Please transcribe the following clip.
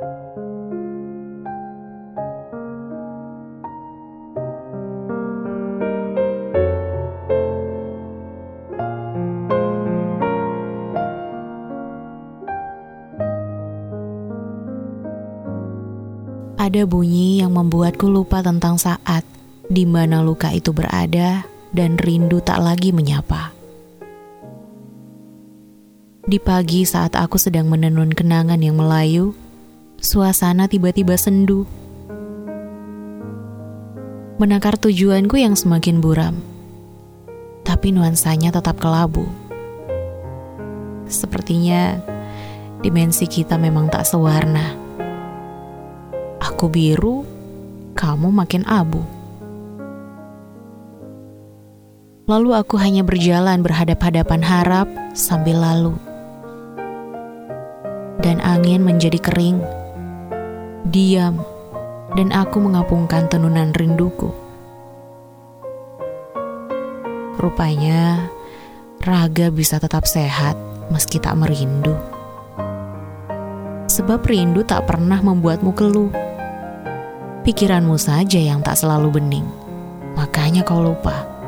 Ada bunyi yang membuatku lupa tentang saat di mana luka itu berada dan rindu tak lagi menyapa. Di pagi saat aku sedang menenun kenangan yang melayu, suasana tiba-tiba sendu. Menakar tujuanku yang semakin buram, tapi nuansanya tetap kelabu. Sepertinya dimensi kita memang tak sewarna aku biru, kamu makin abu. Lalu aku hanya berjalan berhadap-hadapan harap sambil lalu. Dan angin menjadi kering, diam, dan aku mengapungkan tenunan rinduku. Rupanya, raga bisa tetap sehat meski tak merindu. Sebab rindu tak pernah membuatmu keluh Pikiranmu saja yang tak selalu bening. Makanya kau lupa.